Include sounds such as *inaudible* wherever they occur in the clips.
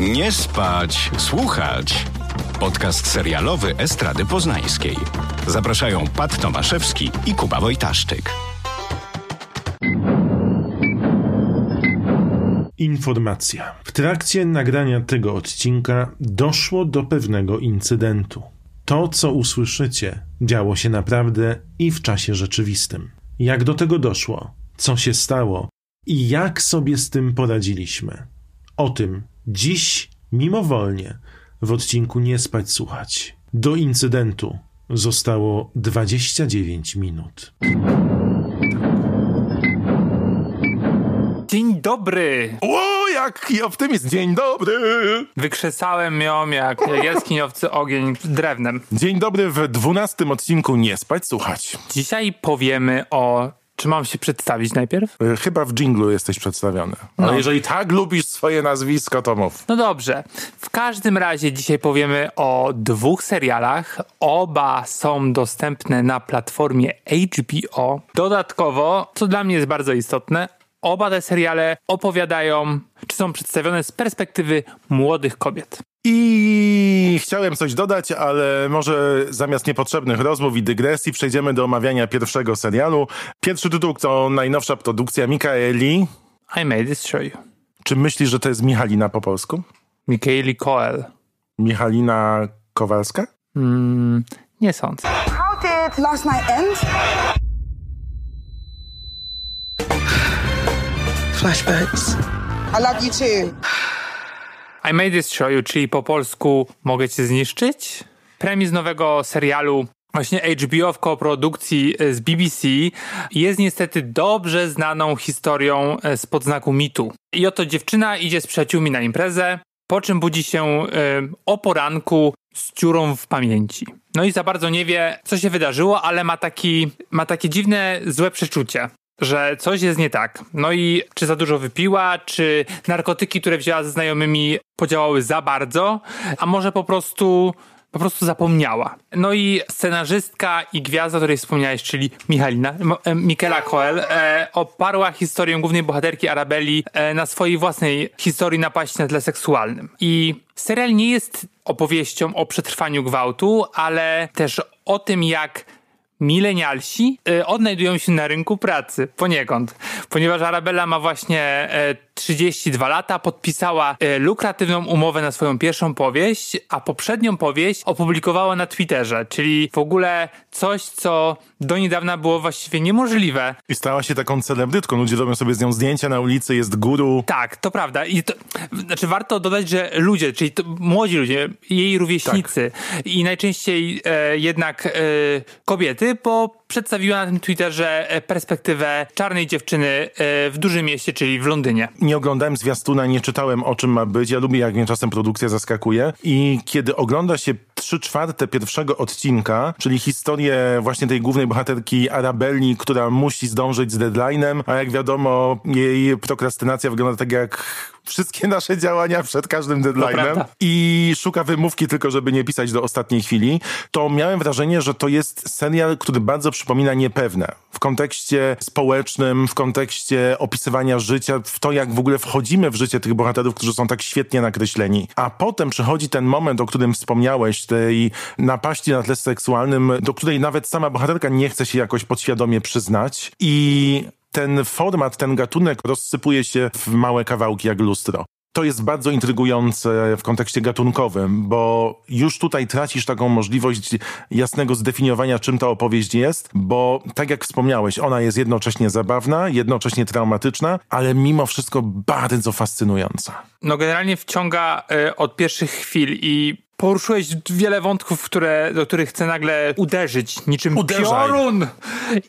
Nie spać, słuchać. Podcast serialowy Estrady Poznańskiej. Zapraszają Pat Tomaszewski i Kuba Wojtaszczyk. Informacja. W trakcie nagrania tego odcinka doszło do pewnego incydentu. To, co usłyszycie, działo się naprawdę i w czasie rzeczywistym. Jak do tego doszło? Co się stało? I jak sobie z tym poradziliśmy? O tym dziś, mimowolnie, w odcinku Nie spać słuchać. Do incydentu zostało 29 minut. Dzień dobry! O, jaki optymizm! Dzień dobry! Wykrzesałem ją jak jaskiniowcy ogień drewnem. Dzień dobry w dwunastym odcinku Nie spać, słuchać. Dzisiaj powiemy o... Czy mam się przedstawić najpierw? E, Chyba w dżinglu jesteś przedstawiony. Ale No. jeżeli tak lubisz swoje nazwisko, to mów. No dobrze. W każdym razie dzisiaj powiemy o dwóch serialach. Oba są dostępne na platformie HBO. Dodatkowo, co dla mnie jest bardzo istotne, oba te seriale opowiadają, czy są przedstawione z perspektywy młodych kobiet. I chciałem coś dodać, ale może zamiast niepotrzebnych rozmów i dygresji przejdziemy do omawiania pierwszego serialu. Pierwszy tytuł to najnowsza produkcja Mikaeli. I made this show you. Czy myślisz, że to jest Michalina po polsku? Michaeli Coel. Michalina Kowalska? Mm, nie sądzę. How did last night end? Flashbacks. I love you too. I Made This Show You, czyli po polsku Mogę Cię Zniszczyć. Premis nowego serialu właśnie HBO w koprodukcji z BBC jest niestety dobrze znaną historią e, z podznaku mitu. I oto dziewczyna idzie z przyjaciółmi na imprezę, po czym budzi się e, o poranku z dziurą w pamięci. No i za bardzo nie wie, co się wydarzyło, ale ma, taki, ma takie dziwne, złe przeczucie że coś jest nie tak. No i czy za dużo wypiła, czy narkotyki, które wzięła ze znajomymi, podziałały za bardzo, a może po prostu. Po prostu zapomniała. No i scenarzystka i gwiazda, o której wspomniałeś, czyli Michalina, e, Michaela Coel, e, oparła historię głównej bohaterki Arabeli e, na swojej własnej historii napaści na tle seksualnym. I serial nie jest opowieścią o przetrwaniu gwałtu, ale też o tym, jak milenialsi y, odnajdują się na rynku pracy poniekąd, ponieważ Arabella ma właśnie e, 32 lata, podpisała e, lukratywną umowę na swoją pierwszą powieść, a poprzednią powieść opublikowała na Twitterze, czyli w ogóle coś, co do niedawna było właściwie niemożliwe. I stała się taką celebrytką. Ludzie robią sobie z nią zdjęcia na ulicy, jest guru. Tak, to prawda. I to, znaczy warto dodać, że ludzie, czyli to młodzi ludzie, jej rówieśnicy i najczęściej e, jednak e, kobiety, bo przedstawiła na tym Twitterze e, perspektywę czarnej dziewczyny e, w dużym mieście, czyli w Londynie. Nie oglądałem zwiastuna, nie czytałem o czym ma być. Ja lubię, jak mnie czasem produkcja zaskakuje. I kiedy ogląda się trzy czwarte pierwszego odcinka, czyli historię właśnie tej głównej bohaterki Arabelli, która musi zdążyć z deadline'em, a jak wiadomo, jej prokrastynacja wygląda tak jak wszystkie nasze działania przed każdym deadline'em i szuka wymówki tylko, żeby nie pisać do ostatniej chwili, to miałem wrażenie, że to jest serial, który bardzo przypomina Niepewne. W kontekście społecznym, w kontekście opisywania życia, w to, jak w ogóle wchodzimy w życie tych bohaterów, którzy są tak świetnie nakreśleni. A potem przychodzi ten moment, o którym wspomniałeś, tej napaści na tle seksualnym, do której nawet sama bohaterka nie chce się jakoś podświadomie przyznać i ten format, ten gatunek rozsypuje się w małe kawałki jak lustro. To jest bardzo intrygujące w kontekście gatunkowym, bo już tutaj tracisz taką możliwość jasnego zdefiniowania, czym ta opowieść jest, bo tak jak wspomniałeś, ona jest jednocześnie zabawna, jednocześnie traumatyczna, ale mimo wszystko bardzo fascynująca. No generalnie wciąga e, od pierwszych chwil i poruszyłeś wiele wątków, które, do których chcę nagle uderzyć, niczym Uderzaj. piorun.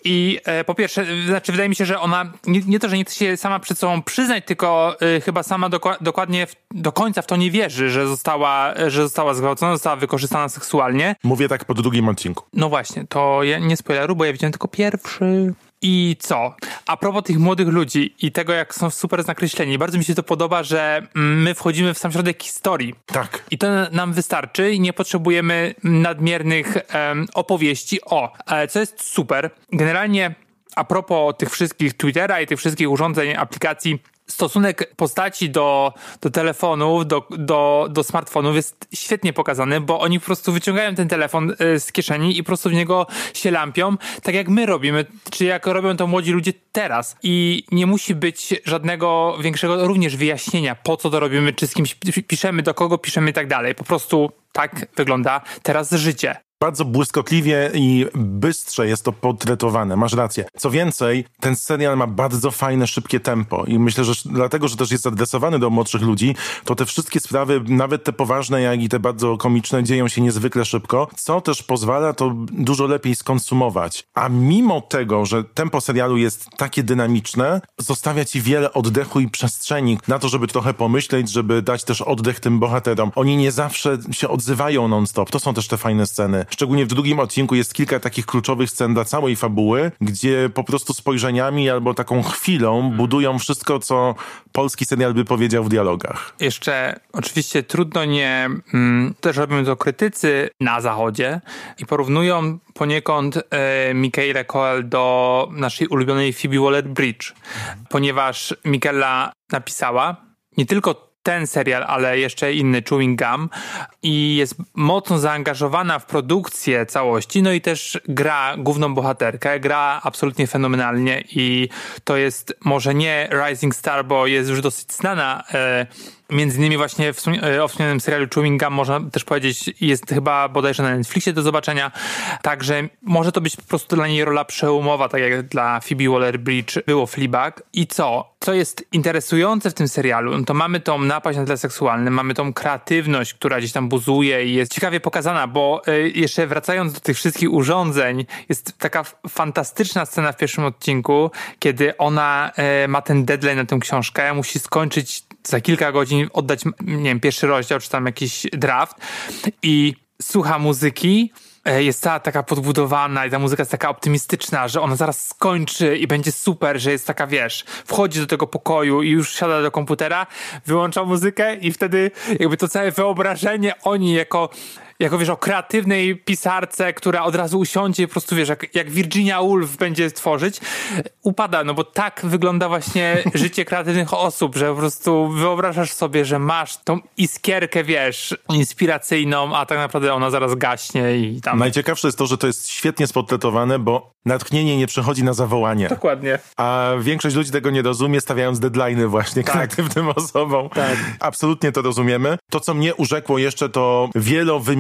I e, po pierwsze, znaczy wydaje mi się, że ona nie, nie to, że nie chce się sama przed sobą przyznać, tylko e, chyba sama dokładnie w, do końca w to nie wierzy, że została, że została zgwałcona, została wykorzystana seksualnie. Mówię tak po drugim odcinku. No właśnie, to ja nie spoileru, bo ja widziałem tylko pierwszy. I co? A propos tych młodych ludzi i tego, jak są super nakreśleni, bardzo mi się to podoba, że mm, my wchodzimy w sam środek historii. Tak. I to nam wystarczy i nie potrzebujemy nadmiernych em, opowieści. O, e, co jest super. Generalnie a propos tych wszystkich Twittera i tych wszystkich urządzeń, aplikacji, stosunek postaci do, do telefonów, do, do, do smartfonów jest świetnie pokazany, bo oni po prostu wyciągają ten telefon y, z kieszeni i po prostu w niego się lampią, tak jak my robimy, czy jak robią to młodzi ludzie teraz. I nie musi być żadnego większego również wyjaśnienia, po co to robimy, czy z kimś piszemy, do kogo piszemy i tak dalej. Po prostu tak wygląda teraz życie. Bardzo błyskotliwie i bystrze jest to portretowane, masz rację. Co więcej, ten serial ma bardzo fajne, szybkie tempo i myślę, że dlatego, że też jest adresowany do młodszych ludzi, to te wszystkie sprawy, nawet te poważne, jak i te bardzo komiczne, dzieją się niezwykle szybko, co też pozwala to dużo lepiej skonsumować. A mimo tego, że tempo serialu jest takie dynamiczne, zostawia ci wiele oddechu i przestrzeni na to, żeby trochę pomyśleć, żeby dać też oddech tym bohaterom. Oni nie zawsze się odzywają non-stop. To są też te fajne sceny. Szczególnie w drugim odcinku jest kilka takich kluczowych scen dla całej fabuły, gdzie po prostu spojrzeniami albo taką chwilą budują wszystko, co polski serial by powiedział w dialogach. Jeszcze oczywiście trudno nie, mm, też robią to krytycy na zachodzie i porównują poniekąd e, Michaela Coel do naszej ulubionej Phoebe Waller-Bridge, ponieważ Michaela napisała nie tylko ten serial, ale jeszcze inny Chewing Gum i jest mocno zaangażowana w produkcję całości, no i też gra główną bohaterkę, gra absolutnie fenomenalnie i to jest może nie Rising Star, bo jest już dosyć znana e, Między innymi właśnie w, e, wspomnianym serialu Chewing Gum można też powiedzieć, jest chyba bodajże na Netflixie do zobaczenia. Także może to być po prostu dla niej rola przełomowa, tak jak dla Phoebe Waller-Bridge było Fleabag. I co? Co jest interesujące w tym serialu, no to mamy tą napaść na tle seksualnym, mamy tą kreatywność, która gdzieś tam buzuje i jest ciekawie pokazana, bo y, jeszcze wracając do tych wszystkich urządzeń, jest taka fantastyczna scena w pierwszym odcinku, kiedy ona y, ma ten deadline na tę książkę, musi skończyć za kilka godzin oddać, nie wiem, pierwszy rozdział, czy tam jakiś draft. I słucha muzyki, e, jest cała taka podbudowana i ta muzyka jest taka optymistyczna, że ona zaraz skończy i będzie super, że jest taka, wiesz, wchodzi do tego pokoju i już siada do komputera, wyłącza muzykę i wtedy jakby to całe wyobrażenie oni jako jako wiesz, o kreatywnej pisarce, która od razu usiądzie i po prostu wiesz, jak, jak Virginia Woolf będzie tworzyć, upada, no bo tak wygląda właśnie *laughs* życie kreatywnych osób, że po prostu wyobrażasz sobie, że masz tą iskierkę, wiesz, inspiracyjną, a tak naprawdę ona zaraz gaśnie i tam... Najciekawsze jest to, że to jest świetnie spotletowane, bo natchnienie nie przychodzi na zawołanie. Dokładnie. A większość ludzi tego nie rozumie, stawiając deadline'y właśnie tak. kreatywnym osobom. Tak. Absolutnie to rozumiemy. To, co mnie urzekło jeszcze, to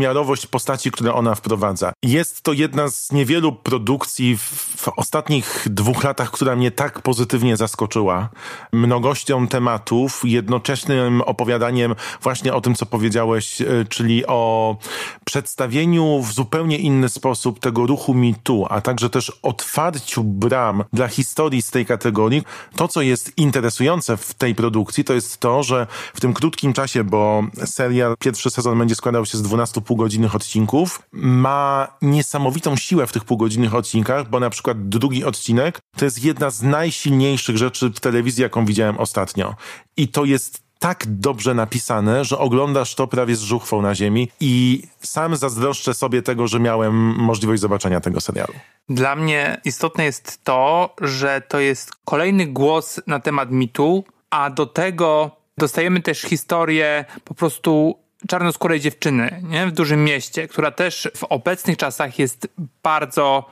wielowymiarowość postaci, które ona wprowadza. Jest to jedna z niewielu produkcji w, w ostatnich dwóch latach, która mnie tak pozytywnie zaskoczyła. Mnogością tematów, jednoczesnym opowiadaniem właśnie o tym, co powiedziałeś, e, czyli o przedstawieniu w zupełnie inny sposób tego ruchu MeToo, a także też otwarciu bram dla historii z tej kategorii. To, co jest interesujące w tej produkcji, to jest to, że w tym krótkim czasie, bo serial, pierwszy sezon będzie składał się z 12 półgodzinnych odcinków, ma niesamowitą siłę w tych półgodzinnych odcinkach, bo na przykład drugi odcinek to jest jedna z najsilniejszych rzeczy w telewizji, jaką widziałem ostatnio. I to jest tak dobrze napisane, że oglądasz to prawie z żuchwą na ziemi i sam zazdroszczę sobie tego, że miałem możliwość zobaczenia tego serialu. Dla mnie istotne jest to, że to jest kolejny głos na temat mitu, a do tego dostajemy też historię po prostu czarnoskórej dziewczyny nie? w dużym mieście, która też w obecnych czasach jest bardzo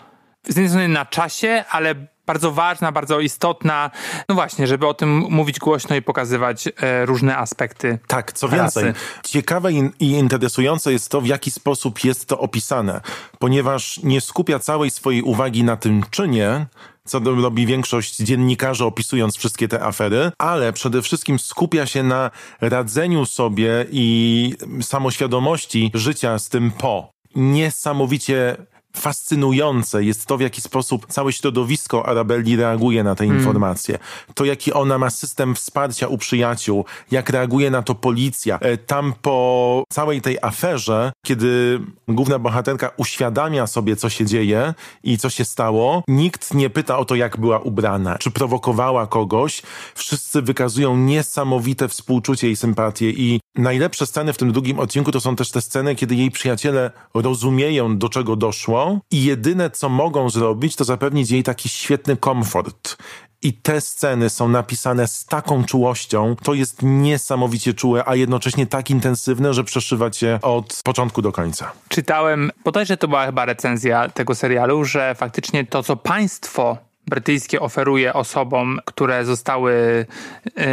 z jednej strony na czasie, ale bardzo ważna, bardzo istotna. No właśnie, żeby o tym mówić głośno i pokazywać e, różne aspekty. Tak, co więcej, rasy. ciekawe i, i interesujące jest to, w jaki sposób jest to opisane, ponieważ nie skupia całej swojej uwagi na tym czynie, co robi większość dziennikarzy opisując wszystkie te afery, ale przede wszystkim skupia się na radzeniu sobie i samoświadomości życia z tym po. Niesamowicie fascynujące jest to, w jaki sposób całe środowisko Arabelli reaguje na te mm. informacje. To, jaki ona ma system wsparcia u przyjaciół, jak reaguje na to policja. E, tam po całej tej aferze, kiedy główna bohaterka uświadamia sobie, co się dzieje i co się stało, nikt nie pyta o to, jak była ubrana, czy prowokowała kogoś. Wszyscy wykazują niesamowite współczucie i sympatię i najlepsze sceny w tym drugim odcinku to są też te sceny, kiedy jej przyjaciele rozumieją, do czego doszło i jedyne, co mogą zrobić, to zapewnić jej taki świetny komfort. I te sceny są napisane z taką czułością, to jest niesamowicie czułe, a jednocześnie tak intensywne, że przeszywa cię od początku do końca. Czytałem, bodajże to była chyba recenzja tego serialu, że faktycznie to, co państwo brytyjskie oferuje osobom, które zostały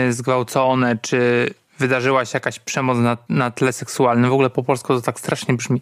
y, zgwałcone, czy wydarzyła się jakaś przemoc na, na tle seksualnym. W ogóle po polsku to tak strasznie brzmi.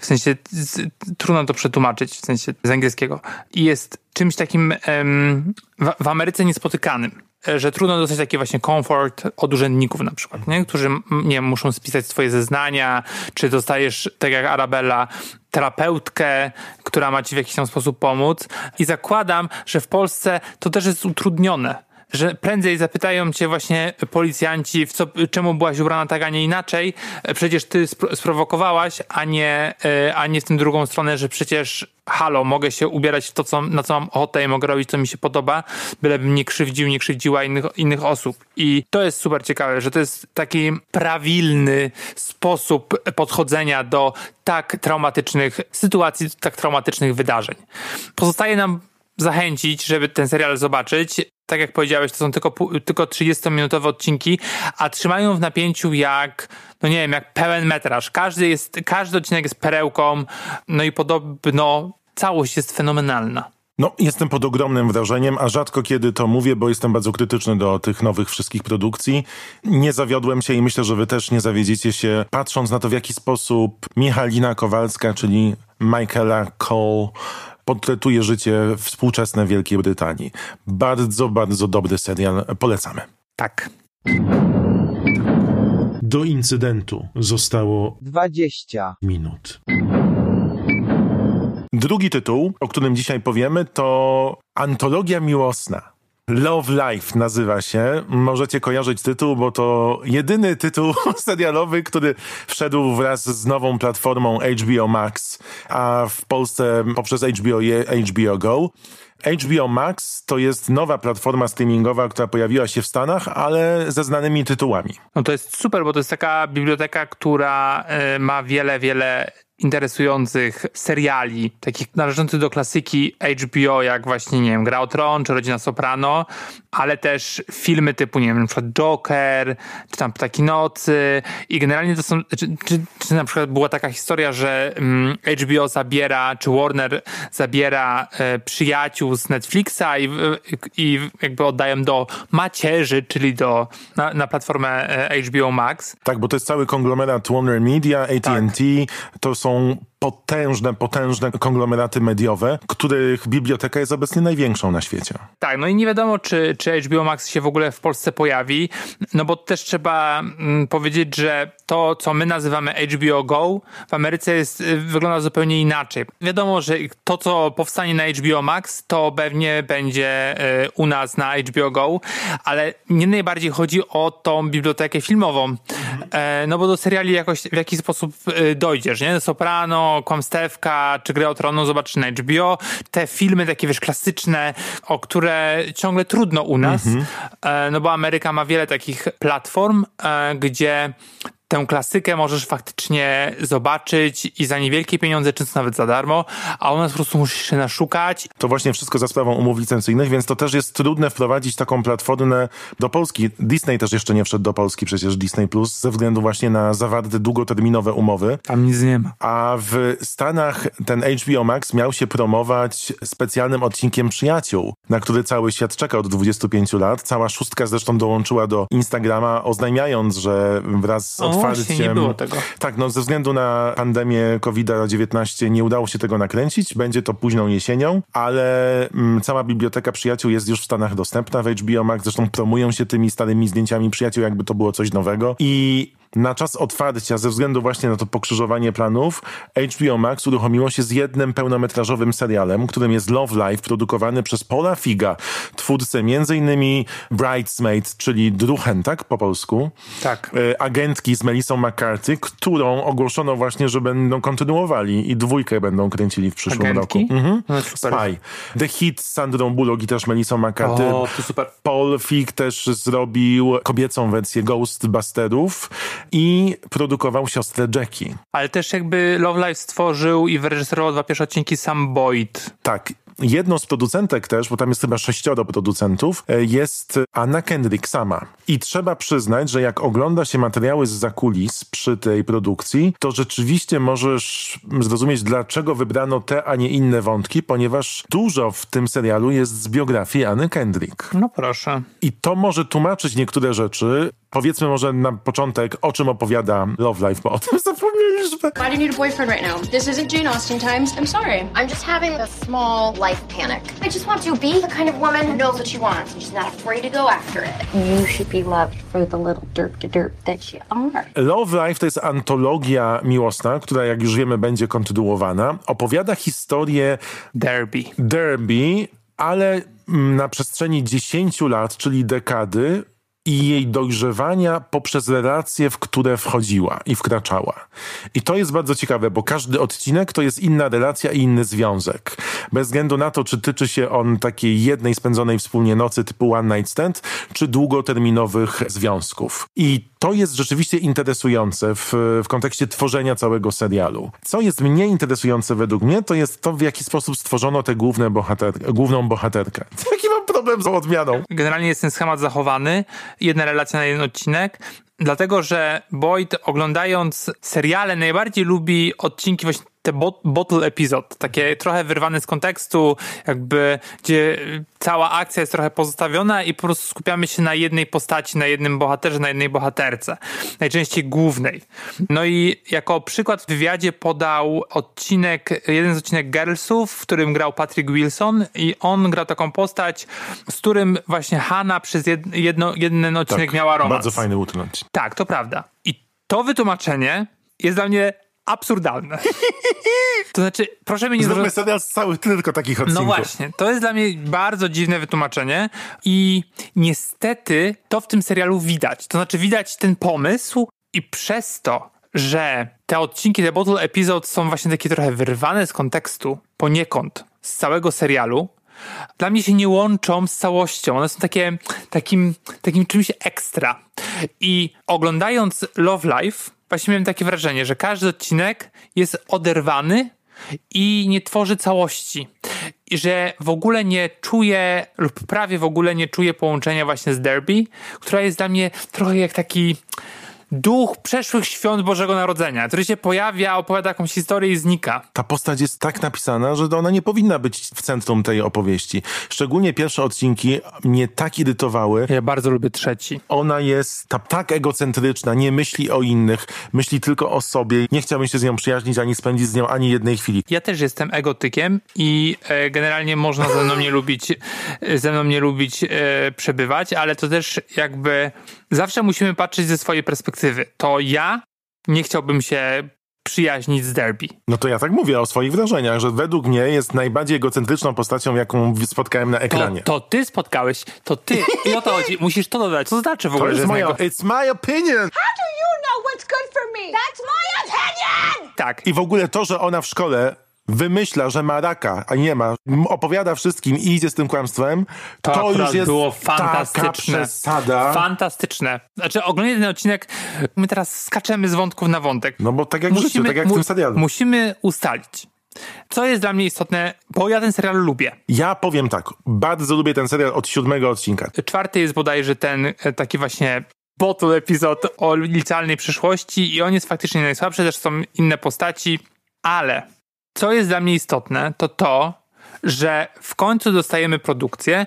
W sensie z, trudno to przetłumaczyć, w sensie z angielskiego. I jest czymś takim em, w, w Ameryce niespotykanym że trudno dostać taki właśnie komfort od urzędników na przykład, nie? którzy nie muszą spisać swoje zeznania, czy dostajesz, tak jak Arabella, terapeutkę, która ma ci w jakiś tam sposób pomóc. I zakładam, że w Polsce to też jest utrudnione że prędzej zapytają cię właśnie policjanci, w co, czemu byłaś ubrana tak, a nie inaczej. Przecież ty sprowokowałaś, a nie, e, a nie w tę drugą stronę, że przecież halo, mogę się ubierać w to, co, na co mam ochotę i mogę robić, co mi się podoba, bylebym nie krzywdził, nie krzywdziła innych, innych osób. I to jest super ciekawe, że to jest taki prawilny sposób podchodzenia do tak traumatycznych sytuacji, tak traumatycznych wydarzeń. Pozostaje nam zachęcić, żeby ten serial zobaczyć. Tak jak powiedziałeś, to są tylko, tylko 30-minutowe odcinki, a trzymają w napięciu jak, no nie wiem, jak pełen metraż. Każdy, jest, każdy odcinek jest perełką, no i podobno całość jest fenomenalna. No, jestem pod ogromnym wrażeniem, a rzadko kiedy to mówię, bo jestem bardzo krytyczny do tych nowych wszystkich produkcji. Nie zawiodłem się i myślę, że wy też nie zawiedziecie się, patrząc na to, w jaki sposób Michalina Kowalska, czyli Michaela Cole, portretuje życie współczesne Wielkiej Brytanii. Bardzo, bardzo dobry serial. Polecamy. Tak. Do incydentu zostało 20 minut. Drugi tytuł, o którym dzisiaj powiemy, to Antologia Miłosna. Love Life nazywa się. Możecie kojarzyć tytuł, bo to jedyny tytuł *laughs* serialowy, który wszedł wraz z nową platformą HBO Max, a w Polsce poprzez HBO, HBO Go. HBO Max to jest nowa platforma streamingowa, która pojawiła się w Stanach, ale ze znanymi tytułami. No to jest super, bo to jest taka biblioteka, która y, ma wiele, wiele interesujących seriali, takich należących do klasyki HBO, jak właśnie, nie wiem, Gra o Tron, czy Rodzina Soprano, ale też filmy typu, nie wiem, na przykład Joker, czy tam Ptaki Nocy i generalnie to są, czy, czy, czy na przykład była taka historia, że mm, HBO zabiera, czy Warner zabiera e, przyjaciół z Netflixa i, i jakby oddają do macierzy, czyli do, na, na platformę e, HBO Max. Tak, bo to jest cały konglomerat Warner Media, AT&T, tak. to są są potężne, potężne konglomeraty mediowe, których biblioteka jest obecnie największą na świecie. Tak, no i nie wiadomo, czy, czy HBO Max się w ogóle w Polsce pojawi, no bo też trzeba mm, powiedzieć, że to, co my nazywamy HBO Go, w Ameryce jest, y, wygląda zupełnie inaczej. Wiadomo, że to, co powstanie na HBO Max, to pewnie będzie y, u nas na HBO Go, ale nie najbardziej chodzi o tą bibliotekę filmową, mhm. no bo do seriali jakoś w jakiś sposób y, dojdziesz, nie? Soprano, Kłamstewka czy Grę o Tronu zobaczysz na HBO. Te filmy takie, wiesz, klasyczne, o które ciągle trudno u nas, mm -hmm. no bo Ameryka ma wiele takich platform, e, gdzie tę klasykę możesz faktycznie zobaczyć i za niewielkie pieniądze, często nawet za darmo, a u nas po prostu musisz się naszukać. To właśnie wszystko za sprawą umów licencyjnych, więc to też jest trudne wprowadzić taką platformę do Polski. Disney też jeszcze nie wszedł do Polski, przecież Disney Plus, ze względu właśnie na zawarte długoterminowe umowy. Tam nic nie ma. A w Stanach ten HBO Max miał się promować specjalnym odcinkiem Przyjaciół, na który cały świat czeka od 25 lat. Cała szóstka zresztą dołączyła do Instagrama, oznajmiając, że wraz z otwarciem... nie było tego. Tak, no ze względu na pandemię COVID-19 nie udało się tego nakręcić. Będzie to późną jesienią, ale mm, cała biblioteka Przyjaciół jest już w Stanach dostępna w HBO Max. Zresztą promują się tymi starymi zdjęciami Przyjaciół, jakby to było coś nowego. I na czas otwarcia, ze względu właśnie na to pokrzyżowanie planów, HBO Max uruchomiło się z jednym pełnometrażowym serialem, którym jest Love Life, produkowany przez Paula Figa, twórcę m.in. Bridesmaid, czyli Druchen, tak po polsku? Tak. E, agentki z Melissą McCarthy, którą ogłoszono właśnie, że będą kontynuowali i dwójkę będą kręcili w przyszłym Agentki? roku. Mhm. No. Spy. The Hit z Sandrą Bullock i też Melissą McCarthy. O, to super. Paul Feig też zrobił kobiecą wersję Ghostbusterów i produkował siostrę Jackie. Ale też jakby Love Live stworzył i wyreżyserował dwa pierwsze odcinki Sam Boyd. Tak. Jedną z producentek też, bo tam jest chyba sześcioro producentów, e, jest Anna Kendrick sama. I trzeba przyznać, że jak ogląda się materiały z zakulis przy tej produkcji, to rzeczywiście możesz zrozumieć, dlaczego wybrano te, a nie inne wątki, ponieważ dużo w tym serialu jest z biografii Anny Kendrick. No proszę. I to może tłumaczyć niektóre rzeczy. Powiedzmy może na początek, o czym opowiada Love Life, bo o tym *laughs* zapomnieliśmy. Why do you need a boyfriend right now? This isn't Jane Austen times. I'm sorry. I'm just having a small life panic. I just want to be the kind of woman who knows what she wants and she's not afraid to go after it. You should be loved for the little derp to derp that you are. Love Life to jest antologia miłosna, która jak już wiemy będzie kontynuowana. Opowiada historię Derby. Derby, ale mm, na przestrzeni 10 lat, czyli dekady, i jej dojrzewania poprzez relacje, w które wchodziła i wkraczała. I to jest bardzo ciekawe, bo każdy odcinek to jest inna relacja i inny związek. Bez względu na to, czy tyczy się on takiej jednej spędzonej wspólnie nocy typu One Night Stand, czy długoterminowych związków. I to jest rzeczywiście interesujące w, w kontekście tworzenia całego serialu. Co jest mniej interesujące według mnie, to jest to, w jaki sposób stworzono tę główne bohater, główną bohaterkę. *laughs* Jaki mam problem z odmianą? Generalnie jest ten schemat zachowany. Jedna relacja na jeden odcinek. Dlatego, że Boyd oglądając seriale najbardziej lubi odcinki właśnie te bot- bottle episode, takie trochę wyrwane z kontekstu, jakby gdzie cała akcja jest trochę pozostawiona i po prostu skupiamy się na jednej postaci, na jednym bohaterze, na jednej bohaterce, najczęściej głównej. No i jako przykład w wywiadzie podał odcinek, jeden z odcinek Girlsów, w którym grał Patrick Wilson i on grał taką postać, z którym właśnie Hanna przez jed- jedno, jeden odcinek miała romans. Tak, Bardzo fajny utrąć. Tak, to prawda. I to wytłumaczenie jest dla mnie absurdalne. *laughs* To znaczy, proszę mi nie Zróbmy zrozumieć. serial z cały tylko takich odcinków. No właśnie, to jest dla mnie bardzo dziwne wytłumaczenie i niestety to w tym serialu widać. To znaczy widać ten pomysł i przez to, że te odcinki, te bottle episodes są właśnie takie trochę wyrwane z kontekstu poniekąd z całego serialu, dla mnie się nie łączą z całością. One są takie, takim, takim czymś ekstra. I oglądając Love Life, właśnie miałem takie wrażenie, że każdy odcinek jest oderwany i nie tworzy całości. I że w ogóle nie czuję, lub prawie w ogóle nie czuję połączenia właśnie z Derby, która jest dla mnie trochę jak taki duch przeszłych świąt Bożego Narodzenia, który się pojawia, opowiada jakąś historię i znika. Ta postać jest tak napisana, że ona nie powinna być w centrum tej opowieści. Szczególnie pierwsze odcinki mnie tak irytowały. Ja bardzo lubię trzeci. Ona jest ta, tak egocentryczna, nie myśli o innych, myśli tylko o sobie. Nie chciałbym się z nią przyjaźnić, ani spędzić z nią ani jednej chwili. Ja też jestem egotykiem i e, generalnie można ze mną nie lubić, ze mną nie lubić e, przebywać, ale to też jakby zawsze musimy patrzeć ze swojej perspektywy. To ja nie chciałbym się przyjaźnić z Derby. No to ja tak mówię o swoich wrażeniach, że według mnie jest najbardziej egocentryczną postacią, jaką spotkałem na To, ekranie. to ty spotkałeś, to ty. I o to chodzi. *laughs* Musisz to dodać. Co to znaczy w To ogóle, że jest moja, nego- it's my opinion! How do you know what's good for me? That's my opinion! Tak. I w ogóle to, że ona w szkole wymyśla, że ma raka, a nie ma, opowiada wszystkim i idzie z tym kłamstwem, to, już akurat jest było fantastyczne. przesada. Fantastyczne. Znaczy, oglądając ten odcinek, my teraz skaczemy z wątków na wątek. no bo tak jak w życiu, tak jak w tym serialu. Musimy ustalić, co jest dla mnie istotne, bo ja ten serial lubię. Ja powiem tak, bardzo lubię ten serial od siódmego odcinka. Czwarty jest bodajże ten e, taki właśnie bottle epizod o licealnej przyszłości i on jest faktycznie najsłabszy, też są inne postaci, ale co jest dla mnie istotne, to to, że w końcu dostajemy produkcję,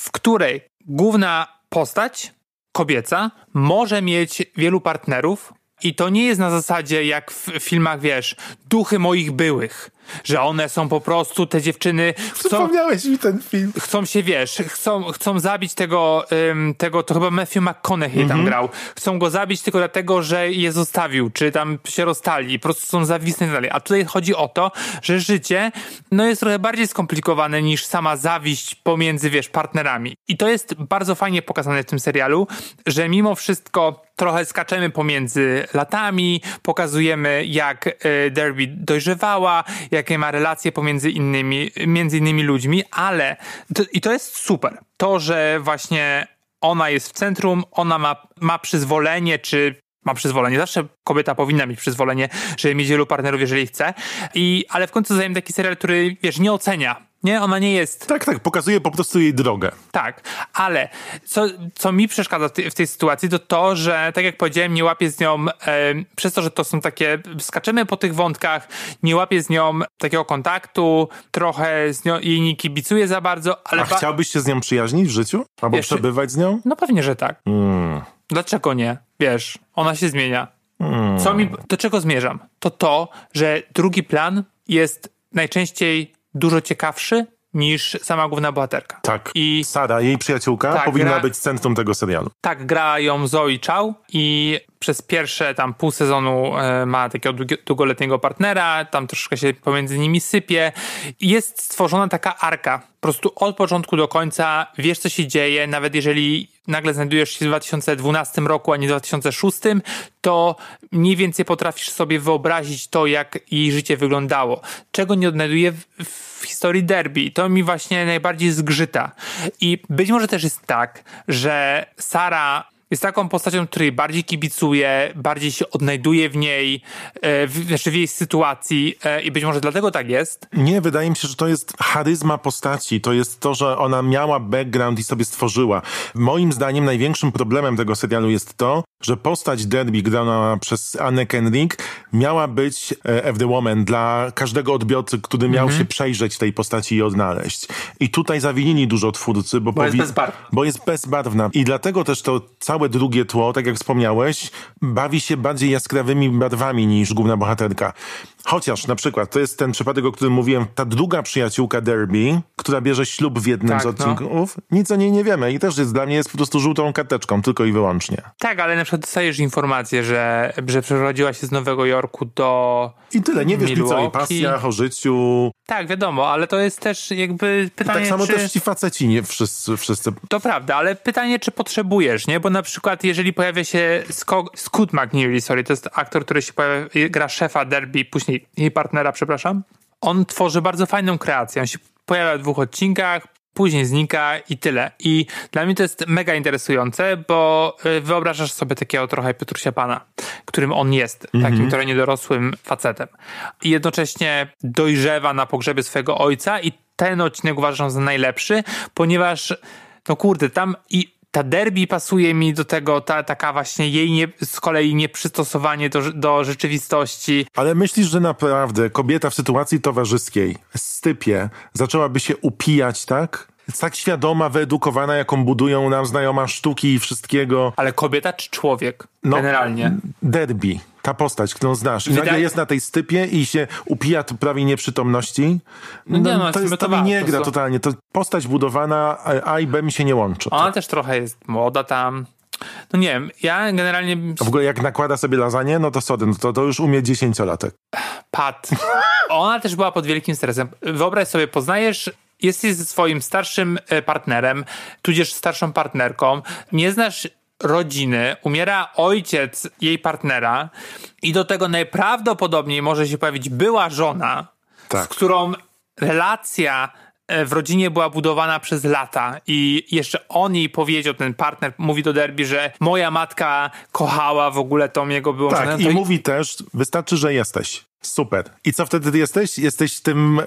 w której główna postać, kobieca, może mieć wielu partnerów i to nie jest na zasadzie jak w filmach, wiesz, duchy moich byłych, że one są po prostu, te dziewczyny chcą, Przypomniałeś mi ten film. chcą się, wiesz, chcą, chcą zabić tego, ym, tego, to chyba Matthew McConaughey Mhm. tam grał. Chcą go zabić tylko dlatego, że je zostawił, czy tam się rozstali po prostu są zawisne i tak dalej. A tutaj chodzi o to, że życie, no jest trochę bardziej skomplikowane niż sama zawiść pomiędzy, wiesz, partnerami. I to jest bardzo fajnie pokazane w tym serialu, że mimo wszystko trochę skaczemy pomiędzy latami, pokazujemy jak e, Derby dojrzewała, jakie ma relacje pomiędzy innymi, między innymi ludźmi, ale to, i to jest super. To, że właśnie ona jest w centrum, ona ma, ma przyzwolenie, czy ma przyzwolenie. Zawsze kobieta powinna mieć przyzwolenie, żeby mieć wielu partnerów, jeżeli chce. I, ale w końcu zajmę taki serial, który, wiesz, nie ocenia. Nie, ona nie jest. Tak, tak, pokazuje po prostu jej drogę. Tak, ale co, co mi przeszkadza w tej, sytuacji, to to, że tak jak powiedziałem, nie łapię z nią, e, przez to, że to są takie, skaczemy po tych wątkach, nie łapię z nią takiego kontaktu, trochę z nią, jej nie kibicuję za bardzo, ale... A chciałbyś się z nią przyjaźnić w życiu? Albo Jeszcze- przebywać z nią? No pewnie, że tak. Mm. Dlaczego nie? Wiesz, ona się zmienia. Co mi, do czego zmierzam? To to, że drugi plan jest najczęściej dużo ciekawszy niż sama główna bohaterka. Tak. I Sara, jej przyjaciółka, Tak, powinna gra- być centrum tego serialu. tak gra ją Zoe Chow i przez pierwsze tam pół sezonu e, ma takiego długoletniego partnera, tam troszkę się pomiędzy nimi sypie. Jest stworzona taka arka. Po prostu od początku do końca wiesz, co się dzieje, nawet jeżeli nagle znajdujesz się w 2012 roku, a nie w 2006, to mniej więcej potrafisz sobie wyobrazić to, jak jej życie wyglądało. Czego nie odnajduję w, w historii derby. To mi właśnie najbardziej zgrzyta. I być może też jest tak, że Sara jest taką postacią, której bardziej kibicuje, bardziej się odnajduje w niej, e, w, znaczy w jej sytuacji e, i być może dlatego tak jest. Nie, wydaje mi się, że to jest charyzma postaci. To jest to, że ona miała background i sobie stworzyła. Moim zdaniem największym problemem tego serialu jest to, że postać Derby grana przez Annę Kendrick miała być e, F the Woman dla każdego odbiorcy, który miał Mhm. się przejrzeć tej postaci i odnaleźć. I tutaj zawinili dużo twórcy, bo, jest bezbarwna. bo jest bezbarwna. I dlatego też to całe drugie tło, tak jak wspomniałeś, bawi się bardziej jaskrawymi barwami niż główna bohaterka. Chociaż na przykład, to jest ten przypadek, o którym mówiłem, ta druga przyjaciółka Derby, która bierze ślub w jednym Tak, z no. odcinków, nic o niej nie wiemy i też jest dla mnie jest po prostu żółtą karteczką, tylko i wyłącznie. Tak, ale na przykład dostajesz informację, że, że przeprowadziła się z Nowego Jorku do... I tyle, nie wiesz nic o jej Milwaukee. pasjach, o życiu. Tak, wiadomo, ale to jest też jakby pytanie, tak samo czy... też ci faceci, nie wszyscy, wszyscy. To prawda, ale pytanie, czy potrzebujesz, nie? Bo na przykład, jeżeli pojawia się Scott McNeely, sorry, to jest aktor, który się pojawia, gra szefa Derby, później jej partnera, przepraszam. On tworzy bardzo fajną kreację. On się pojawia w dwóch odcinkach, później znika i tyle. I dla mnie to jest mega interesujące, bo y, wyobrażasz sobie takiego trochę Piotrusia Pana, którym on jest, takim trochę niedorosłym facetem. I jednocześnie dojrzewa na pogrzebie swojego ojca i ten odcinek uważam za najlepszy, ponieważ no kurde, tam i ta derby pasuje mi do tego, ta, taka właśnie jej nie, z kolei nieprzystosowanie do, do rzeczywistości. Ale myślisz, że naprawdę kobieta w sytuacji towarzyskiej, stypie, zaczęłaby się upijać, tak? Tak świadoma, wyedukowana, jaką budują nam znajoma sztuki i wszystkiego. Ale kobieta czy człowiek? No, Generalnie. Derby, ta postać, którą znasz. I Wydaje- nagle jest na tej stypie i się upija prawie nieprzytomności. No nie, no, to jest, to mi nie gra totalnie. To postać budowana, a i B mi się nie łączy. Ona też trochę jest młoda tam. No nie wiem, ja generalnie A w ogóle jak nakłada sobie lasagne, no to sorry, no to, to już umie dziesięciolatek. Pat. Ona też była pod wielkim stresem. Wyobraź sobie, poznajesz, jesteś ze swoim starszym e, partnerem, tudzież starszą partnerką, nie znasz rodziny, umiera ojciec jej partnera i do tego najprawdopodobniej może się pojawić była żona, Tak. z którą relacja e, w rodzinie była budowana przez lata i jeszcze on jej powiedział, ten partner mówi do Derby, że moja matka kochała w ogóle tą jego byłą żonę. Tak, To i mówi też, wystarczy, że jesteś. Super. I co wtedy jesteś? Jesteś tym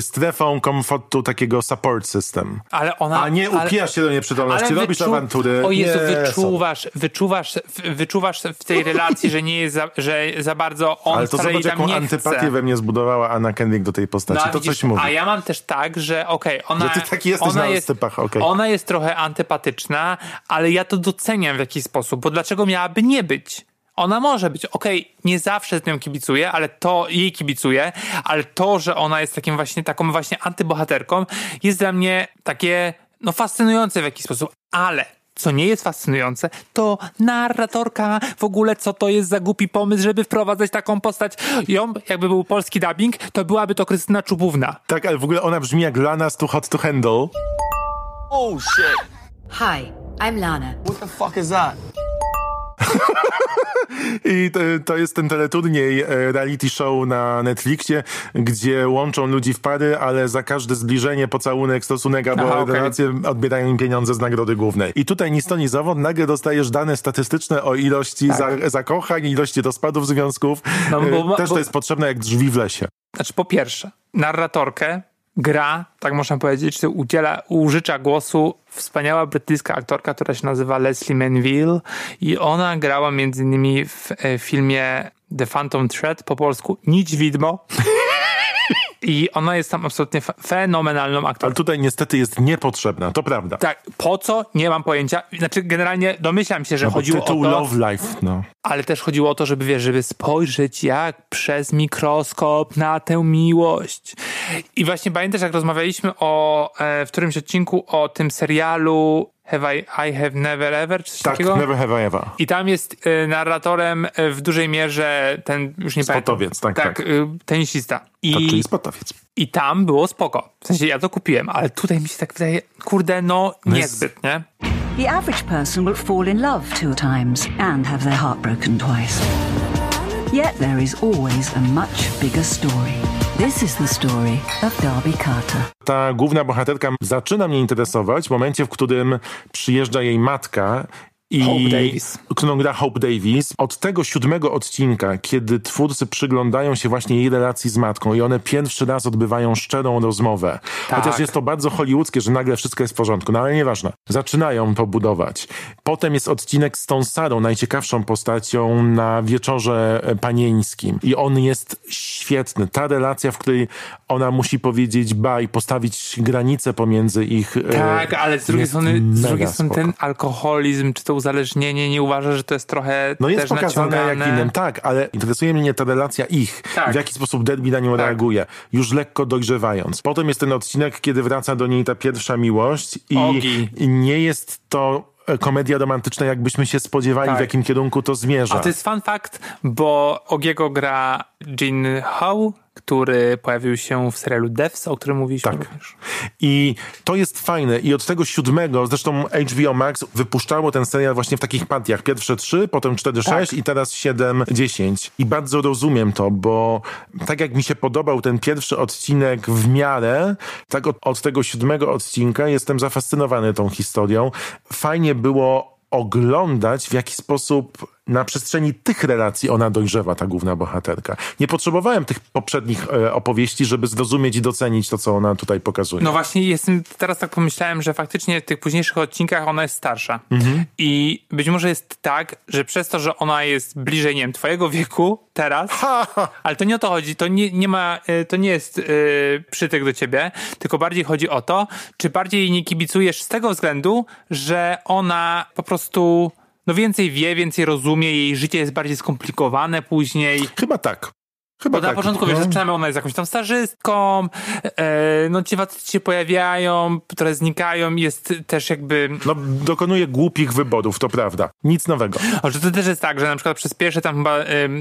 strefą komfortu takiego support system. Ale ona. A nie ale- upijasz się do nieprzytomności, robisz awantury. O Jezu, Nie, wyczuwasz, wyczuwasz, w- wyczuwasz w tej relacji, że nie jest za, że za bardzo on Ale to zobacz, jaką antypatię chce. we mnie zbudowała Anna Kendrick do tej postaci. No, to widzisz, coś mówi. A ja mam też tak, że okej, ona. Że ty taki jesteś na jest, stypach, okej. Ona jest trochę antypatyczna, ale ja to doceniam w jakiś sposób, bo dlaczego miałaby nie być? Ona może być, okej, nie zawsze z nią kibicuję, ale to jej kibicuję, ale to, że ona jest takim właśnie, taką właśnie antybohaterką, jest dla mnie takie, no fascynujące w jakiś sposób, ale co nie jest fascynujące, to narratorka, w ogóle co to jest za głupi pomysł, żeby wprowadzać taką postać. Ją, jakby był polski dubbing, to byłaby to Krystyna Czubówna. Tak, ale w ogóle ona brzmi jak Lana z Too Hot to Handle. Oh shit. Hi, I'm Lana. What the fuck is that? *laughs* I to, to jest ten teleturniej e, reality show na Netflixie, gdzie łączą ludzi w pary, ale za każde zbliżenie, pocałunek, stosunek albo Aha, okej. relacje odbierają im pieniądze z nagrody głównej. I tutaj ni stąd, ni zowąd nagle dostajesz dane statystyczne o ilości za, zakochań, ilości rozpadów związków. Tak. No, bo- E, Też bo- to jest potrzebne jak drzwi w lesie. Znaczy, po pierwsze, narratorkę gra, tak można powiedzieć, czy udziela, użycza głosu wspaniała brytyjska aktorka, która się nazywa Leslie Manville i ona grała między innymi w e, filmie The Phantom Thread, po polsku Nić Widmo. *laughs* I ona jest tam absolutnie fe- fenomenalną aktorką. Ale tutaj niestety jest niepotrzebna, to prawda. Tak, po co? Nie mam pojęcia. Znaczy, generalnie domyślam się, że No chodziło o tytuł to, Love Life, no. ale też chodziło o to, żeby, wiesz, żeby spojrzeć jak przez mikroskop na tę miłość. I właśnie pamiętasz, jak rozmawialiśmy o, e, w którymś odcinku o tym serialu Have I, I Have Never Ever, czy coś Tak, takiego? Never Have I Ever. I tam jest e, narratorem e, w dużej mierze ten, już nie Sportowiec, pamiętam. tak, tak. e, tenisista. I, Tak, czyli sportowiec. I tam było spoko. W sensie ja to kupiłem, ale tutaj mi się tak wydaje, kurde, no No niezbyt, nie? The average person will fall in love two times and have their heart broken twice. Yet there is always a much bigger story. This is the story of Darby Carter. ta główna bohaterka zaczyna mnie interesować w momencie, w którym przyjeżdża jej matka i Hope Davis. którą gra Hope Davis. Od tego siódmego odcinka, kiedy twórcy przyglądają się właśnie jej relacji z matką i one pierwszy raz odbywają szczerą rozmowę. Tak. Chociaż jest to bardzo hollywoodzkie, że nagle wszystko jest w porządku, no ale nieważne. Zaczynają to budować. Potem jest odcinek z tą Sarą, najciekawszą postacią na wieczorze e, panieńskim. I on jest świetny. Ta relacja, w której ona musi powiedzieć ba i postawić granicę pomiędzy ich. e, Tak, ale z drugiej strony, z drugiej strony ten alkoholizm, czy to uzależnienie, nie uważa, że to jest trochę No jest pokazane jak naciągane? innym, tak, ale interesuje mnie ta relacja ich, Tak. w jaki sposób Derby na nią reaguje, już lekko dojrzewając. Potem jest ten odcinek, kiedy wraca do niej ta pierwsza miłość i, Ogi. i nie jest to e, komedia romantyczna, jakbyśmy się spodziewali, Tak. w jakim kierunku to zmierza. A to jest fun fact, bo Ogiego gra Jin Ho, który pojawił się w serialu Devs, o którym mówiliśmy Tak. również. I to jest fajne. I od tego siódmego, zresztą HBO Max wypuszczało ten serial właśnie w takich partiach. Pierwsze trzy, potem cztery, Tak. sześć i teraz siedem, dziesięć. I bardzo rozumiem to, bo tak jak mi się podobał ten pierwszy odcinek w miarę, tak od, od tego siódmego odcinka jestem zafascynowany tą historią. Fajnie było oglądać, w jaki sposób na przestrzeni tych relacji ona dojrzewa, ta główna bohaterka. Nie potrzebowałem tych poprzednich e, opowieści, żeby zrozumieć i docenić to, co ona tutaj pokazuje. No właśnie, jestem, teraz tak pomyślałem, że faktycznie w tych późniejszych odcinkach ona jest starsza. Mhm. I być może jest tak, że przez to, że ona jest bliżej, nie wiem, twojego wieku teraz, ale to nie o to chodzi, to nie, nie ma, e, to nie jest yy, przytyk do ciebie, tylko bardziej chodzi o to, czy bardziej nie kibicujesz z tego względu, że ona po prostu no więcej wie, więcej rozumie, jej życie jest bardziej skomplikowane później. Chyba tak. Chyba Bo na tak. początku, wiesz, zaczynamy, ona jest jakąś tam stażystką, e, no ci faceci się pojawiają, które znikają, jest też jakby... No, dokonuje głupich wyborów, to prawda. Nic nowego. O, że to też jest tak, że na przykład przez pierwsze tam chyba,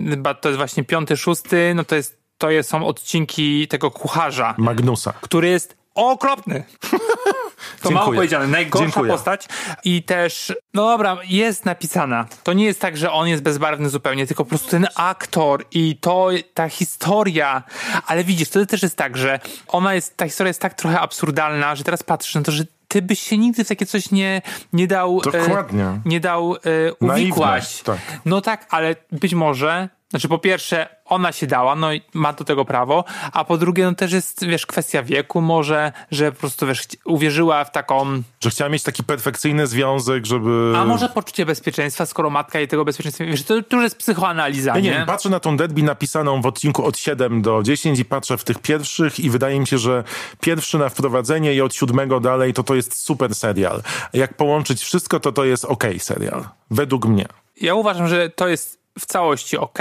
chyba to jest właśnie piąty, szósty, no to jest, to jest, są odcinki tego kucharza, Magnusa. który jest okropny. *laughs* To mało Dziękuję. powiedziane, najgorsza Dziękuję. postać i też, no dobra, jest napisana. To nie jest tak, że on jest bezbarwny zupełnie, tylko po prostu ten aktor i to, ta historia, ale widzisz, to też jest tak, że ona jest, ta historia jest tak trochę absurdalna, że teraz patrzysz na to, że ty byś się nigdy w takie coś nie, nie dał... Dokładnie. E, nie dał e, uwikłać. Tak. No tak, ale być może, znaczy po pierwsze, ona się dała, no i ma do tego prawo, a po drugie, no też jest, wiesz, kwestia wieku może, że po prostu, wiesz, uwierzyła w taką, Że chciała mieć taki perfekcyjny związek, żeby... a może poczucie bezpieczeństwa, skoro matka jej tego bezpieczeństwa, wiesz, to, to już jest psychoanaliza, Ja nie? nie wiem, patrzę na tą derby napisaną w odcinku od 7 do 10 i patrzę w tych pierwszych i wydaje mi się, że pierwszy na wprowadzenie i od siódmego dalej to to jest super serial. Jak połączyć wszystko, to to jest okej serial. Według mnie. Ja uważam, że to jest w całości ok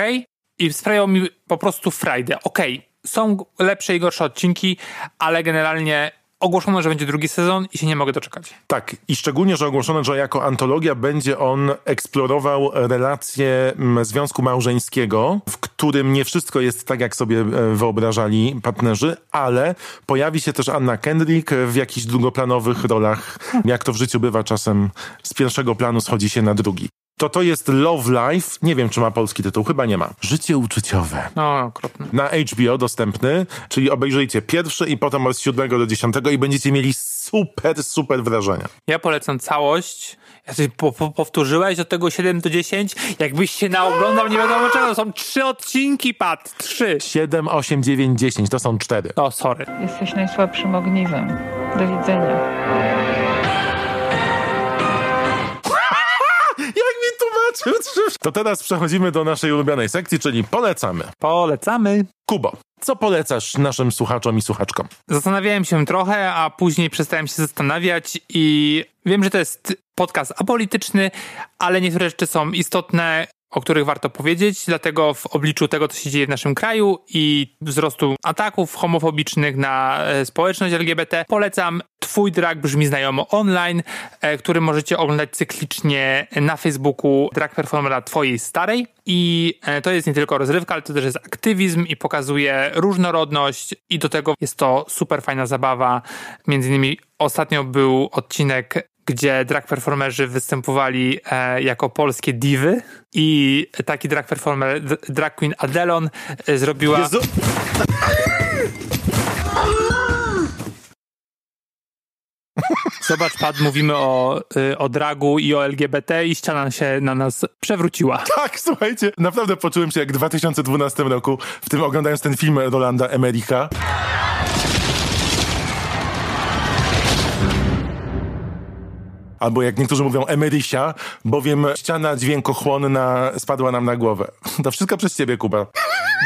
i sprawiało mi po prostu frajdę. Okej, są lepsze i gorsze odcinki, ale generalnie ogłoszono, że będzie drugi sezon i się nie mogę doczekać. Tak, i szczególnie, że ogłoszono, że jako antologia będzie on eksplorował relacje mm, związku małżeńskiego, w którym nie wszystko jest tak, jak sobie e, wyobrażali partnerzy, ale pojawi się też Anna Kendrick w jakichś drugoplanowych rolach, jak to w życiu bywa czasem z pierwszego planu schodzi się na drugi. To to jest Love Life. Nie wiem, czy ma polski tytuł, chyba nie ma. Życie uczuciowe. No, okropne. Na HBO dostępny, czyli obejrzyjcie pierwszy i potem od 7 do 10 i będziecie mieli super, super wrażenia. Ja polecam całość. Ja sobie po, po, powtórzyłeś od tego 7 do 10. Jakbyś się naoglądał, nie wiadomo czego. Są trzy odcinki, Pat. Trzy. 7, 8, 9, 10 to są cztery. O, sorry. Jesteś najsłabszym ogniwem. Do widzenia. *laughs* To teraz przechodzimy do naszej ulubionej sekcji, czyli polecamy. Polecamy. Kubo, co polecasz naszym słuchaczom i słuchaczkom? Zastanawiałem się trochę, a później przestałem się zastanawiać i wiem, że to jest podcast apolityczny, ale niektóre rzeczy są istotne, o których warto powiedzieć, dlatego w obliczu tego, co się dzieje w naszym kraju i wzrostu ataków homofobicznych na e, społeczność LGBT, polecam Twój drag brzmi znajomo online, e, który możecie oglądać cyklicznie na Facebooku drag performera Twojej starej. I e, to jest nie tylko rozrywka, ale to też jest aktywizm i pokazuje różnorodność i do tego jest to super fajna zabawa. Między innymi ostatnio był odcinek gdzie drag performerzy występowali e, jako polskie diwy i taki drag performer, drag queen Adelon e, zrobiła... Jezu. Zobacz, Pat, mówimy o, y, o dragu i o LGBT i ściana się na nas przewróciła. Tak, słuchajcie, naprawdę poczułem się jak w 2012 roku, w tym oglądając ten film Rolanda Emerika. Albo jak niektórzy mówią Emerysia, bowiem ściana dźwiękochłonna spadła nam na głowę. *laughs* To wszystko przez ciebie, Kuba.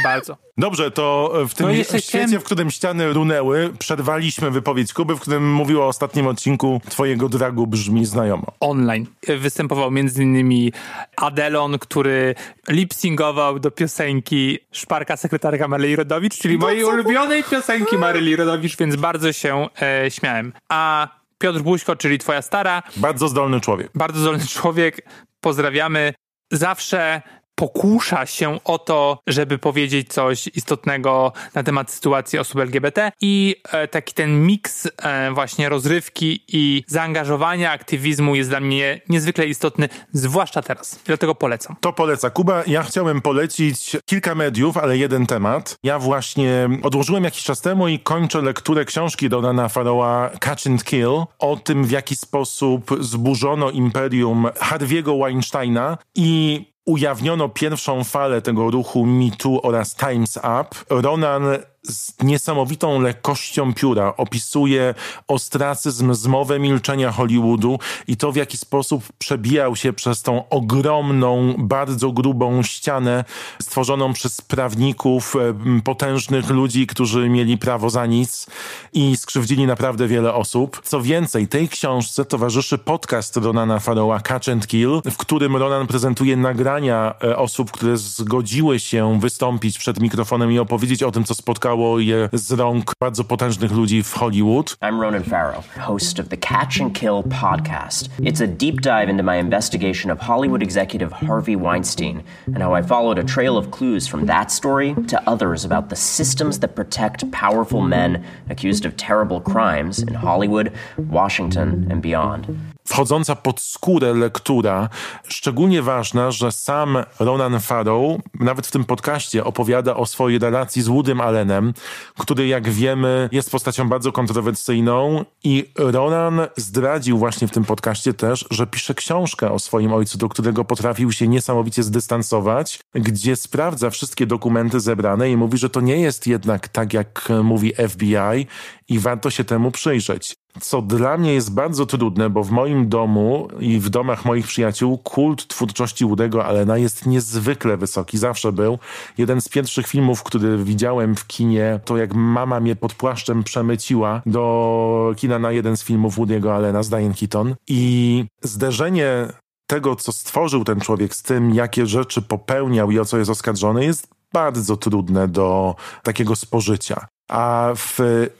Bardzo. Dobrze, to w tym No świecie, w którym ściany runęły, przerwaliśmy wypowiedź Kuby, w którym mówiła o ostatnim odcinku twojego dragu brzmi znajomo. Online. Występował między innymi Adelon, który lip-syngował do piosenki Szparka sekretarka Maryi Rodowicz, czyli mojej ulubionej piosenki Maryli Rodowicz, więc bardzo się e, śmiałem. A Piotr Buźko, czyli twoja stara, Bardzo zdolny człowiek. bardzo zdolny człowiek, pozdrawiamy. Zawsze pokusza się o to, żeby powiedzieć coś istotnego na temat sytuacji osób LGBT i e, taki ten miks e, właśnie rozrywki i zaangażowania, aktywizmu jest dla mnie niezwykle istotny, zwłaszcza teraz. Dlatego polecam. To poleca Kuba. Ja chciałem polecić kilka mediów, ale jeden temat. Ja właśnie odłożyłem jakiś czas temu i kończę lekturę książki Donana Faroła Catch and Kill o tym, w jaki sposób zburzono imperium Harvey'ego Weinsteina i ujawniono pierwszą falę tego ruchu Me Too oraz Time's Up. Ronan z niesamowitą lekkością pióra opisuje ostracyzm, zmowę milczenia Hollywoodu i to, w jaki sposób przebijał się przez tą ogromną, bardzo grubą ścianę stworzoną przez prawników, em, potężnych ludzi, którzy mieli prawo za nic i skrzywdzili naprawdę wiele osób. Co więcej, tej książce towarzyszy podcast Ronana Faroła Catch and Kill, w którym Ronan prezentuje nagrania e, osób, które zgodziły się wystąpić przed mikrofonem i opowiedzieć o tym, co spotkało je z rąk bardzo potężnych ludzi w Hollywood. I'm Ronan Farrow, host of the Catch and Kill podcast. It's a deep dive into my investigation of Hollywood executive Harvey Weinstein and how I followed a trail of clues from that story to others about the systems that protect powerful men accused of terrible crimes in Hollywood, Washington, and beyond. Wchodząca pod skórę lektura, szczególnie ważna, że sam Ronan Farrow, nawet w tym podcaście, opowiada o swojej relacji z Woodym Allenem, który, jak wiemy, jest postacią bardzo kontrowersyjną i Ronan zdradził właśnie w tym podcaście też, że pisze książkę o swoim ojcu, do którego potrafił się niesamowicie zdystansować, gdzie sprawdza wszystkie dokumenty zebrane i mówi, że to nie jest jednak tak, jak mówi FBI i warto się temu przyjrzeć. Co dla mnie jest bardzo trudne, bo w moim domu i w domach moich przyjaciół kult twórczości Woody'ego Allena jest niezwykle wysoki. Zawsze był. Jeden z pierwszych filmów, który widziałem w kinie, to jak mama mnie pod płaszczem przemyciła do kina na jeden z filmów Woody'ego Allena z Diane Keaton. I zderzenie tego, co stworzył ten człowiek z tym, jakie rzeczy popełniał i o co jest oskarżony, jest bardzo trudne do takiego spożycia. A w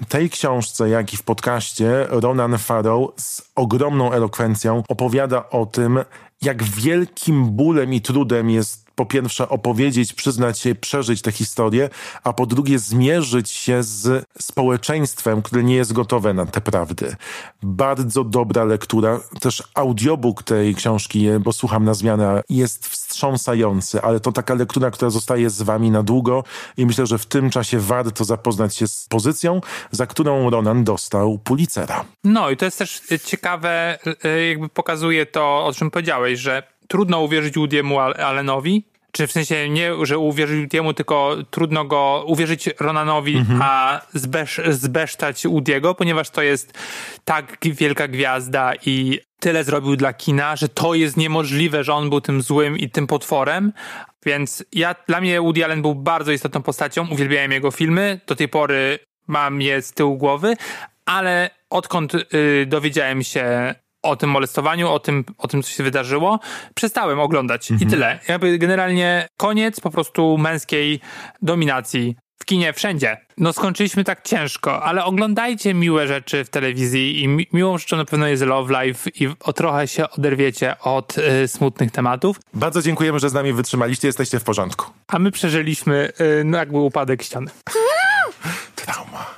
tej książce, jak i w podcaście, Ronan Farrow z ogromną elokwencją opowiada o tym, jak wielkim bólem i trudem jest po pierwsze opowiedzieć, przyznać się, przeżyć tę historię, a po drugie zmierzyć się z społeczeństwem, które nie jest gotowe na te prawdy. Bardzo dobra lektura, też audiobook tej książki, bo słucham na zmianę, jest wstrząsający, ale to taka lektura, która zostaje z wami na długo i myślę, że w tym czasie warto zapoznać się z pozycją, za którą Ronan dostał Pulitzera. No i to jest też ciekawe, e, jakby pokazuje to, o czym powiedziałeś, że trudno uwierzyć Woody'emu Allenowi, czy w sensie nie, że uwierzyć jemu, tylko trudno go uwierzyć Ronanowi, mhm. a zbesz, zbesztać Woody'ego, ponieważ to jest tak wielka gwiazda i tyle zrobił dla kina, że to jest niemożliwe, że on był tym złym i tym potworem. Więc ja, dla mnie Woody Allen był bardzo istotną postacią, uwielbiałem jego filmy, do tej pory mam je z tyłu głowy, ale odkąd y, dowiedziałem się o tym molestowaniu, o tym, o tym, co się wydarzyło, przestałem oglądać mhm. i tyle. Jakby generalnie koniec po prostu męskiej dominacji w kinie, wszędzie. No skończyliśmy tak ciężko, ale oglądajcie miłe rzeczy w telewizji i mi miłą rzeczą na pewno jest Love Life i o trochę się oderwiecie od y, smutnych tematów. Bardzo dziękujemy, że z nami wytrzymaliście, jesteście w porządku. A my przeżyliśmy y, no jakby upadek ściany. Trauma.